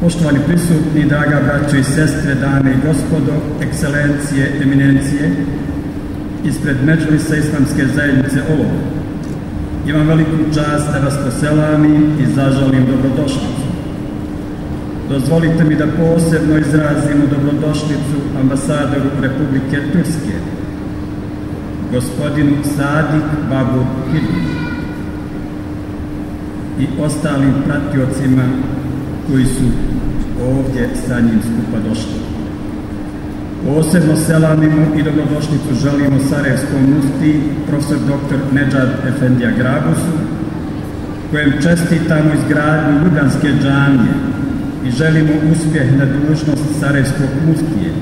Poštovani prisutni, draga braćo i sestre, dame i gospodo, ekscelencije, eminencije, ispred Međulisa Islamske zajednice ovo, imam veliku čast da vas poselamim i zažalim dobrodošlicu. Dozvolite mi da posebno izrazimo dobrodošlicu ambasadoru Republike Turske, gospodinu Sadik Babu Hidu i ostalim pratiocima koji su ovdje sa njim skupa došli. Posebno selamimo i dobrodošlicu želimo Sarajevskom musti, profesor dr. Nedžad Efendija Grabusu, kojem čestitamo izgradnju Ljubljanske džanije i želimo uspjeh na dužnost Sarajevskog muftije.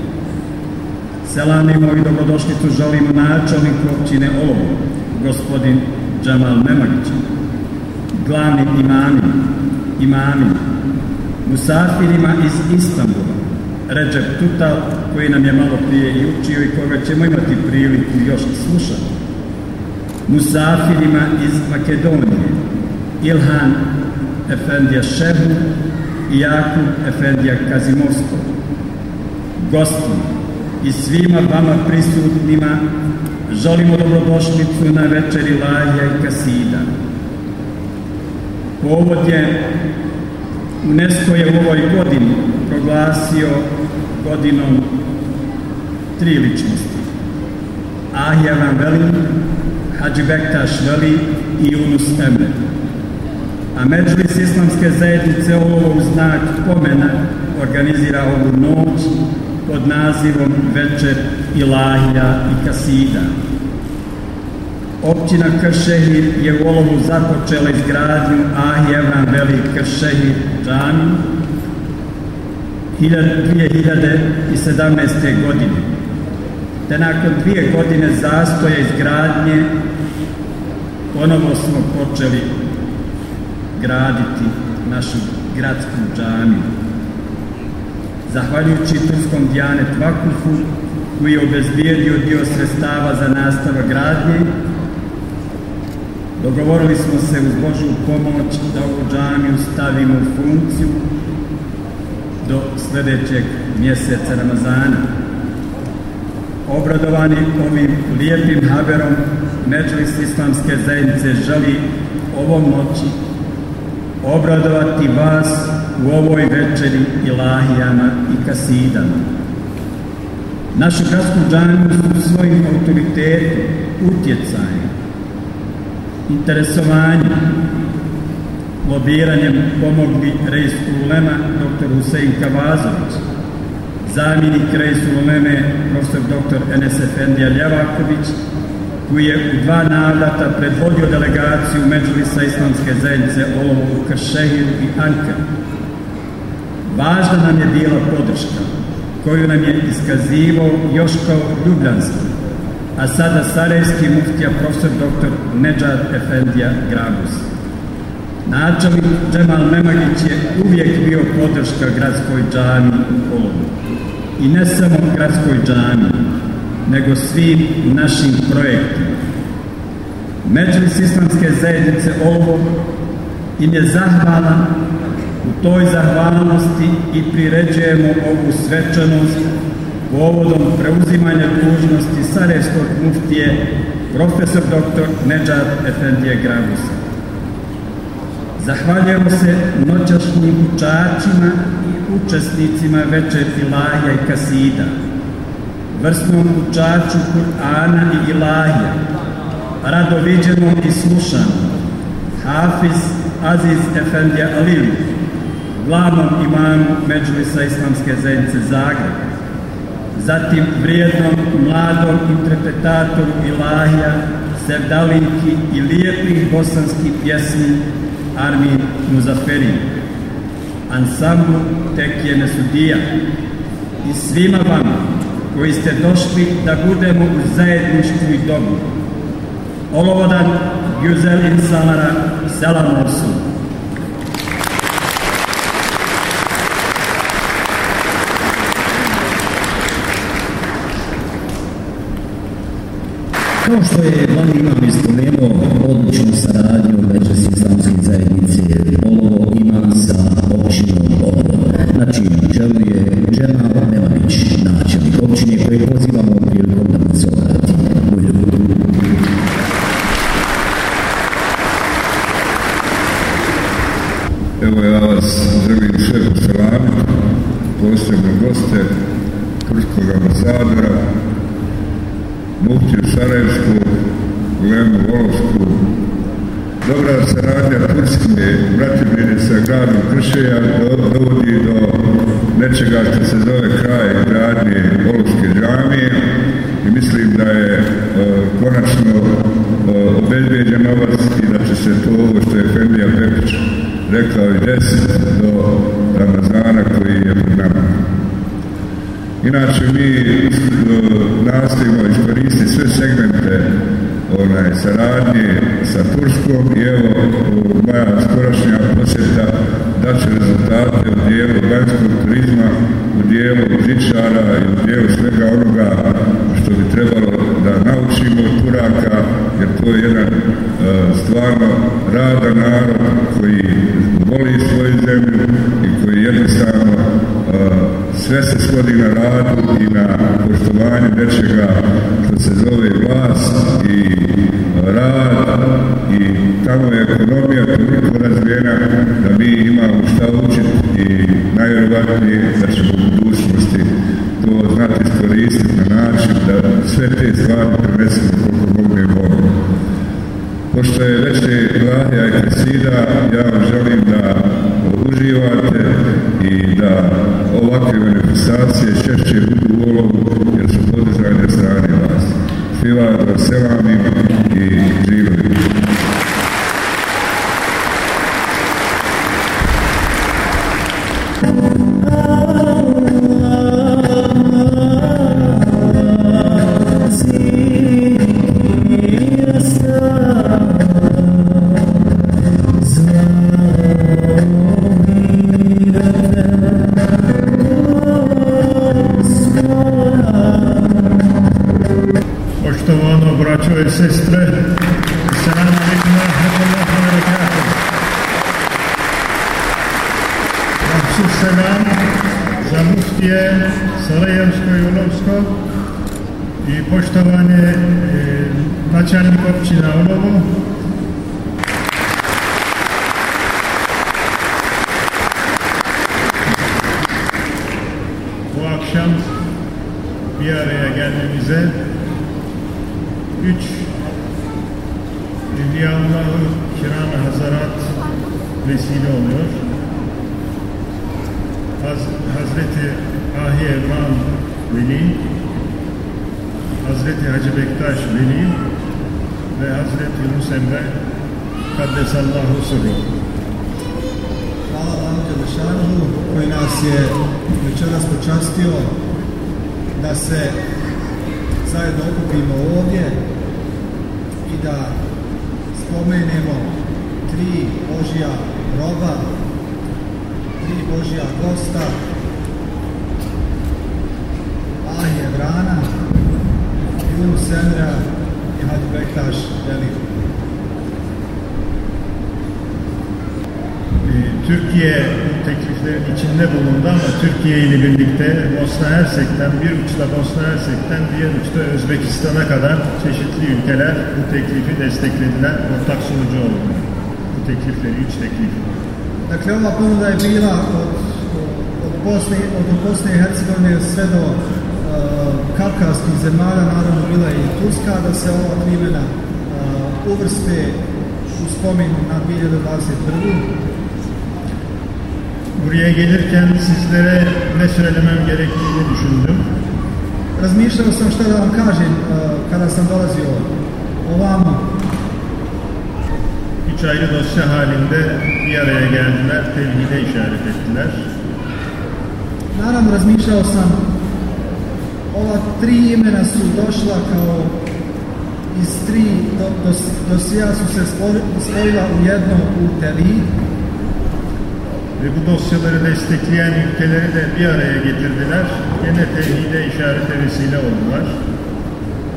Selamimo i dobrodošlicu želimo načelniku općine Olovo, gospodin Džamal Memagić, glavni imami, imami, musafirima iz Istanbula, Ređep Tutal, koji nam je malo prije i učio i koga ćemo imati priliku još slušati. Musafirima iz Makedonije, Ilhan Efendija Šebu i Jakub Efendija Kazimovskog. Gosti i svima vama prisutnima želimo dobrodošlicu na večeri Laja i Kasida. Povod je UNESCO je u ovoj godini proglasio godinom tri ličnosti. Ahija Van Veli, Hadži Bektaš Veli i Unus Emre. A Međulis islamske zajednice ovo u znak pomena organizira ovu noć pod nazivom Večer Ilahija i Kasida. Općina Kršehir je u olovu započela izgradnju Ahijevran Veli Kršehir džami 2017. godine. Te nakon dvije godine zastoja izgradnje ponovo smo počeli graditi našu gradsku džamiju. Zahvaljujući Turskom Dijanet Vakufu, koji je obezbijedio dio sredstava za nastava gradnje, dogovorili smo se uz Božju pomoć da ovu džamiju stavimo u funkciju do sljedećeg mjeseca Ramazana. Obradovani ovim lijepim haberom Međulis islamske zajednice želi ovom noći obradovati vas u ovoj večeri ilahijama i kasidama. Našu gradsku džanju su svojim autoritetom, utjecajem, interesovanjem, lobiranjem pomogli rejs Ulema dr. Husein Kavazović, zamjenik rejs Uleme profesor dr. Enes Efendija Ljavaković, koji je u dva navrata predvodio delegaciju Međulisa Islamske zajednice Olovu, u Kršehiru i Ankaru. Važna nam je bila podrška koju nam je iskazivao još kao ljubljanski, a sada sarajski muftija profesor dr. Nedžad Efendija Grabus. Načelnik Džemal Memagić je uvijek bio podrška gradskoj džami u Kolovu. I ne samo gradskoj džami, nego svim našim projektima. Međulis islamske zajednice ovo im je zahvalan u toj zahvalnosti i priređujemo ovu svečanost povodom preuzimanja dužnosti Sarajevskog muftije profesor dr. Nedžad Efendije Gravusa. Zahvaljujemo se noćašnjim učačima i učesnicima večer Filaja i Kasida, vrsnom učaču Kur'ana i Ilahija, radoviđenom i slušanom, Hafiz Aziz Efendija Alilu, glavnom imamu Međulisa Islamske zajednice Zagreba, zatim vrijednom mladom interpretatoru Ilahija, Sevdalinki i lijepih bosanskih pjesmi Armin Muzaferi, ansamblu Tekije Mesudija i svima vama koji ste došli da budemo u zajedništvu i dobu. Olovodan Güzel insanlara selam olsun. Kao što je Vani Imam ispomenuo odličnu saradnju među islamskih zajednice Olovo ima sa općinom Olovo. Evo ja vas želim sve poselamiti, posebno goste, Turskog ambasadora, Muftiju Sarajevsku, Lemu Volovsku, dobra saradnja Turske, bratimljene sa gradom Kršeja, dovodi do nečega što se zove kraj gradnje Volovske džamije i mislim da je e, konačno e, obezbijeđen novac i da će se to ovo što je Femija Pepić rekao i desiti do Ramazana koji je pred nama. Inače, mi e, nastavimo iskoristiti sve segmente onaj, saradnje sa Turskom i evo moja skorašnja posjeta daće rezultate u dijelu vanjskog turizma, u dijelu žičara i u dijelu svega onoga što bi trebalo da naučimo od Turaka, jer to je jedan e, stvarno radan narod koji voli svoju zemlju i koji jednostavno e, sve se svodi na radu i na poštovanju nečega što se zove vlast i rad i tamo je ekonomija toliko razvijena da mi imamo šta učiti i najvjerovatnije da ćemo u budućnosti to znati iskoristiti na način da sve te stvari prenesemo koliko mogu i mogu. Pošto je veće Vlahija i Kresida, ja vam želim da uživate i da ovakve manifestacije češće budu u olovu jer su podržane strane vas. Hvala, da selamim i i poštovanje e, načelnik općina Olovo, bu akşam bir araya gelmemize üç Evliyaullah-ı Kiram-ı Hazarat vesile oluyor. Haz Hazreti Ahi Evran Veli, Hazreti Hacı Bektaş Veli ve Hazreti Yunus Emre Kaddesallahu Sırru. Hvala vam Đelešanu koji nas je večeras počastio da se zajedno okupimo ovdje i da spomenemo tri Božja roba, tri Božja gosta, Ahije Vrana, Emra i Hadi Bektaş Veli. Ee, Türkiye tekliflerin içinde bulundu ama Türkiye ile birlikte Bosna Hersek'ten bir uçta Bosna Hersek'ten diğer uçta Özbekistan'a kadar çeşitli ülkeler bu teklifi desteklediler, ortak sunucu oldu. Bu teklifleri, üç teklif. Dakle, ova ponuda je bila od, od, Bosne, od Bosne i Hercegovine sve do kavkarskih zemalja, naravno bila je i Turska, da se ova uh, uvrste u spomin na 2021. Buraya gelirken sizlere ne söylemem gerektiğini düşündüm. Razmišljao sam šta da vam kažem kada sam dolazio ovamo. Üç ayrı dosya halinde bir araya geldiler, tevhide işaret ettiler. Naravno, razmišljao sam, ova tri imena su došla kao iz tri do, dos, dosija su se spoj- spojila u jedno u Tevhid. Ve bu dosyaları destekleyen ülkeleri de bir araya getirdiler. Gene tevhide işarete vesile oldular.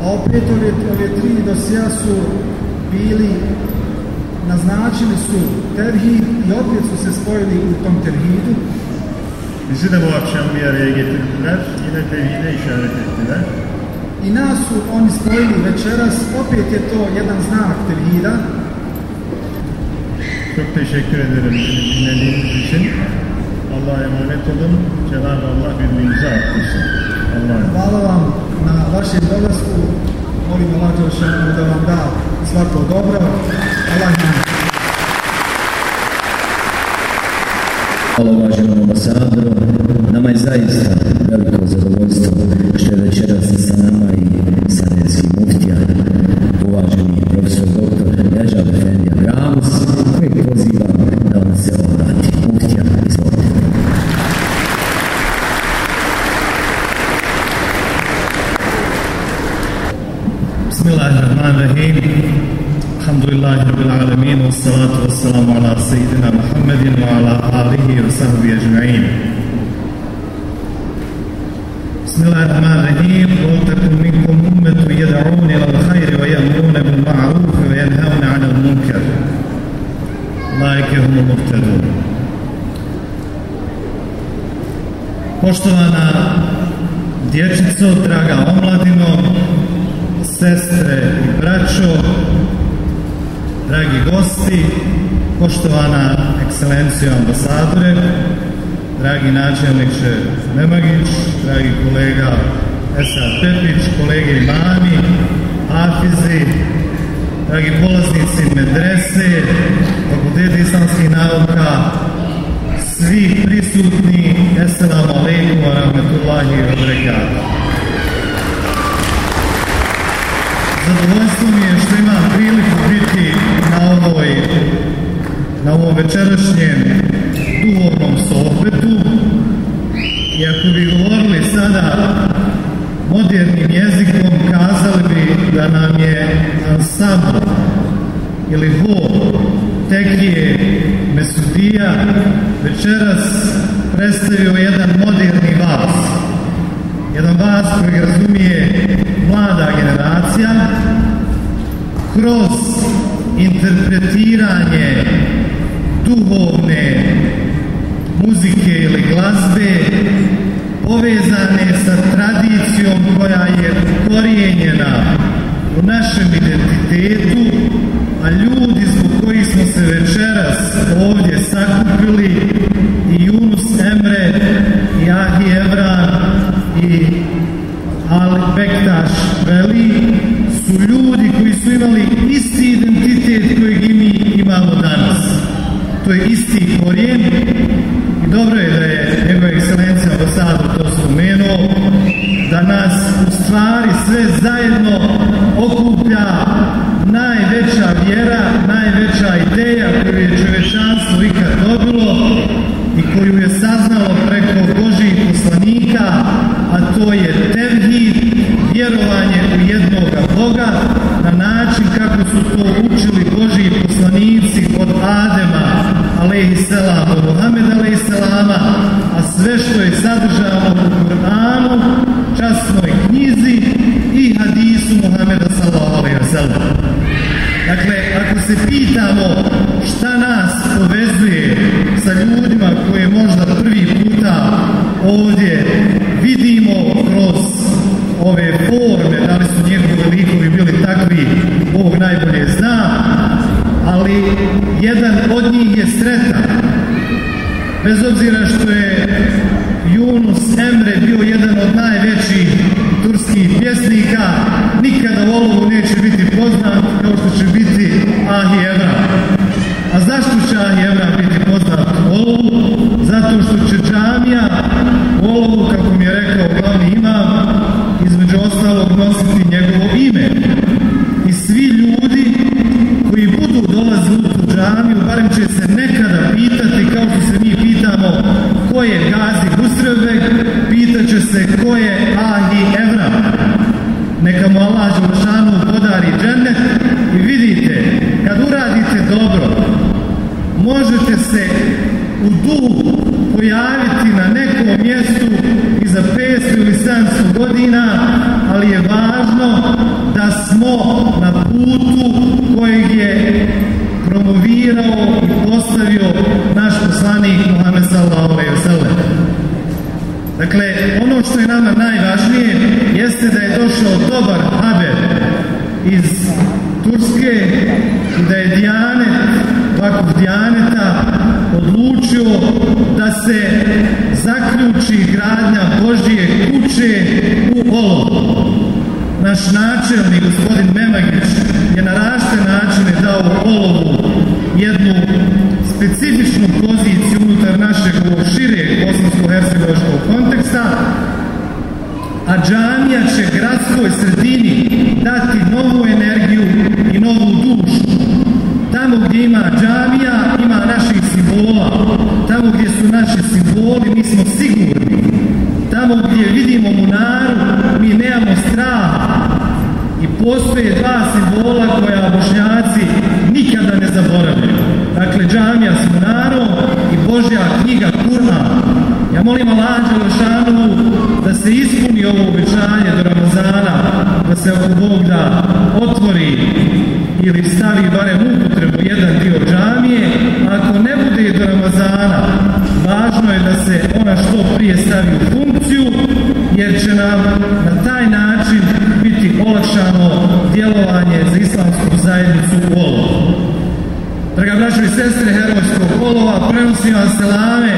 A opet ove, ove tri dosija su bili, naznačili su Tevhid i opet su se spojili u tom Tevhidu. Bizi de bu akşam bir araya getirdiler. Yine tevhide işaret ettiler. I nas su oni spojili večeras, opet je to jedan znak Tevhida. Çok teşekkür ederim dinlediğiniz için. Allah'a emanet olun. Cenab-ı Allah birliğinizi arttırsın. Allah'a emanet. Hvala vam na vašem dolasku. Molim Allah Đelšanu da vam da svako dobro. Allah nam Hvala važnom ambasadoru. Nama je zaista veliko zadovoljstvo što je večeras sa nama i sa Nenskim muftijama. Uvaženi profesor doktor Nežav Efendija Ramos koji poziva da vam se obrati. Muftija, izvolite. Bismillahirrahmanirrahim. الحمد لله رب العالمين والصلاة والسلام على سيدنا محمد وعلى آله وصحبه أجمعين بسم الله الرحمن الرحيم ولتكن منكم أمة يدعون إلى الخير ويأمرون بالمعروف وينهون عن المنكر أولئك هم المهتدون Poštovana dječico, draga omladino, sestre i braćo, dragi gosti, poštovana ekscelencija ambasadore, dragi načelniče Nemagić, dragi kolega Esad Pepić, kolege imami, Afizi, dragi polaznici medrese, fakulteti islamskih nauka, svi prisutni, Esselamu alaikum wa rahmetullahi wa barakatuh. Zadovoljstvo mi je što imam priliku na ovoj na ovom večerašnjem duhovnom sohbetu i ako bi govorili sada modernim jezikom kazali bi da nam je ansambl ili hol tekije Mesudija večeras predstavio jedan moderni vas. Jedan vas koji razumije mlada generacija kroz interpretiranje duhovne muzike ili glazbe povezane sa tradicijom koja je ukorijenjena u našem identitetu, a ljudi zbog kojih smo se večeras ovdje sakupili i Yunus Emre i Ahi Evran i Ali Bektaš Veli su ljudi koji su imali isti identitet imamo danas. To je isti korijen i dobro je da je njegova ekscelencija ambasador to spomenuo, da nas u stvari sve zajedno okuplja najveća vjera, najveća ideja koju je čovečanstvo ikad dobilo i koju je saznalo preko Božih alaihisselam, od Mohameda, alaihisselama, a sve što je sadržano u Kur'anu, jedan od njih je sretan. Bez obzira što je Yunus Emre bio jedan od najvećih turskih pjesnika, nikada u olovu neće biti poznat kao što će biti Ahi Evra. A zašto će Ahi Evra biti poznat u olovu? Zato što će džamija u olovu, kako mi je rekao glavni imam, između ostalog nositi se ko je Ahi Evra. Neka mu Allah Đelšanu podari džennet i vidite, kad uradite dobro, možete se u duhu pojaviti na nekom mjestu i za 500 ili 700 godina, ali je važno da smo na putu kojeg je promovirao i postavio naš poslanik Muhammed sallallahu. Dakle, ono što je nama najvažnije jeste da je došao dobar haber iz Turske i da je Dijanet, vakuf odlučio da se zaključi gradnja Božije kuće u Olovu. Naš načelnik, gospodin Memagić, je na rašte načine dao Olovu jednu specifičnu poziciju unutar našeg šireg bosansko-hercegovačkog konteksta, a džamija će gradskoj sredini dati novu energiju i novu dušu. Tamo gdje ima džamija, ima naših simbola. Tamo gdje su naši simboli, mi smo sigurni. Tamo gdje vidimo munaru, mi nemamo straha. I postoje dva simbola koja bošnjaci nikada ne zaboravljaju. Dakle, džamija s munarom i Božja knjiga Kur'an. Ja molim Allah Đelešanu da se ispuni ovo obećanje do Ramazana, da se oko Bog da otvori ili stavi barem upotrebu jedan dio džamije, ako ne bude do Ramazana, važno je da se ona što prije stavi u funkciju, jer će nam na taj način biti olakšano djelovanje za islamsku zajednicu u Olovu. Draga braćo i sestre herojskog polova, prenosim vam selame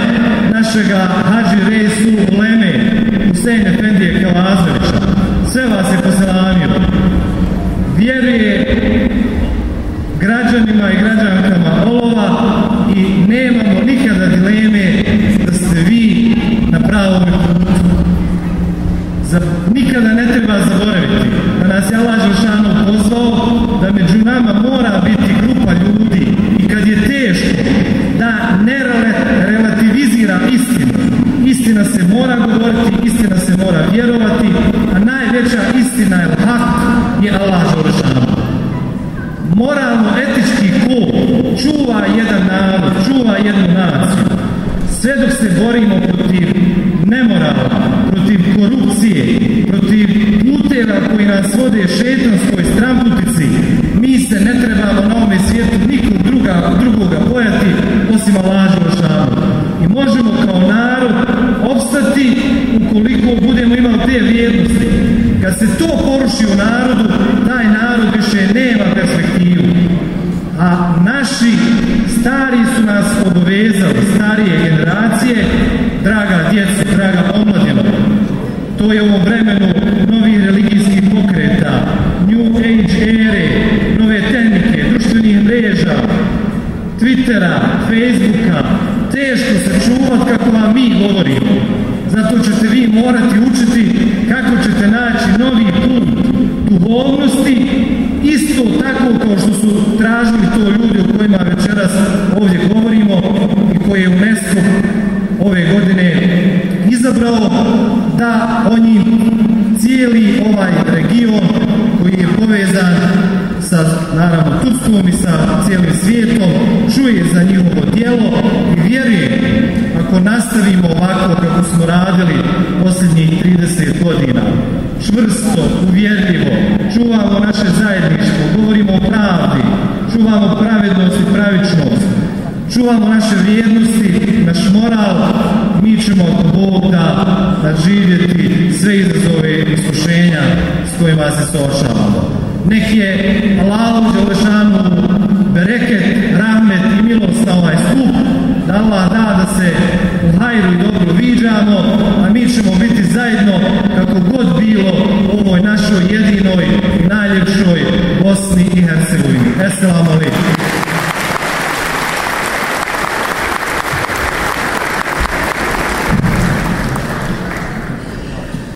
našega Hadži Resu Leme Husein Efendije Kalazovića. Sve vas je poselamio. Vjeruje građanima i građankama olova i nemamo nikada dileme da ste vi na pravom putu. Za, nikada ne treba zaboraviti da nas je Allah Žešanu pozvao da među nama mora jednu naciju. Sve dok se borimo protiv nemorala, protiv korupcije, protiv puteva koji nas vode šetanskoj stramputici, mi se ne trebamo na ovome svijetu nikog druga, drugoga bojati osim Allaha Đelešanu. I možemo kao narod opstati ukoliko budemo imali te vrijednosti. Kad se to poruši u narodu, taj narod više nema perspektivu. A naši stari su nas obavezali, starije generacije, draga djeca, draga omladina, to je u ovom vremenu novih religijskih pokreta, New Age ere, nove tehnike, društvenih mreža, Twittera, Facebooka, teško se čuvat kako vam mi govorimo. Zato ćete vi morati učiti kako ćete naći novi put duhovnosti, isto tako kao što su tražili to ljudi o kojima večeras ovdje govorimo i koje je UNESCO ove godine izabrao da oni cijeli ovaj region koji je povezan sa naravno Turskom i sa cijelim svijetom čuje za njihovo djelo i vjeruje ako nastavimo ovako kako smo radili posljednjih 30 godina čvrsto, uvjerljivo. Čuvamo naše zajedništvo govorimo o pravdi čuvamo pravednost i pravičnost. Čuvamo naše vrijednosti, naš moral, mi ćemo od Boga da nadživjeti sve izazove i iskušenja s kojima se sočavamo. Nek je Allahu Đelešanu bereket, rahmet i milost na ovaj skup, da Allah da da se u hajru i dobro viđamo, a mi ćemo biti zajedno kako god bilo u ovoj našoj jedinoj i najljepšoj Bosni i Hercegovini. Esselamu alaikum.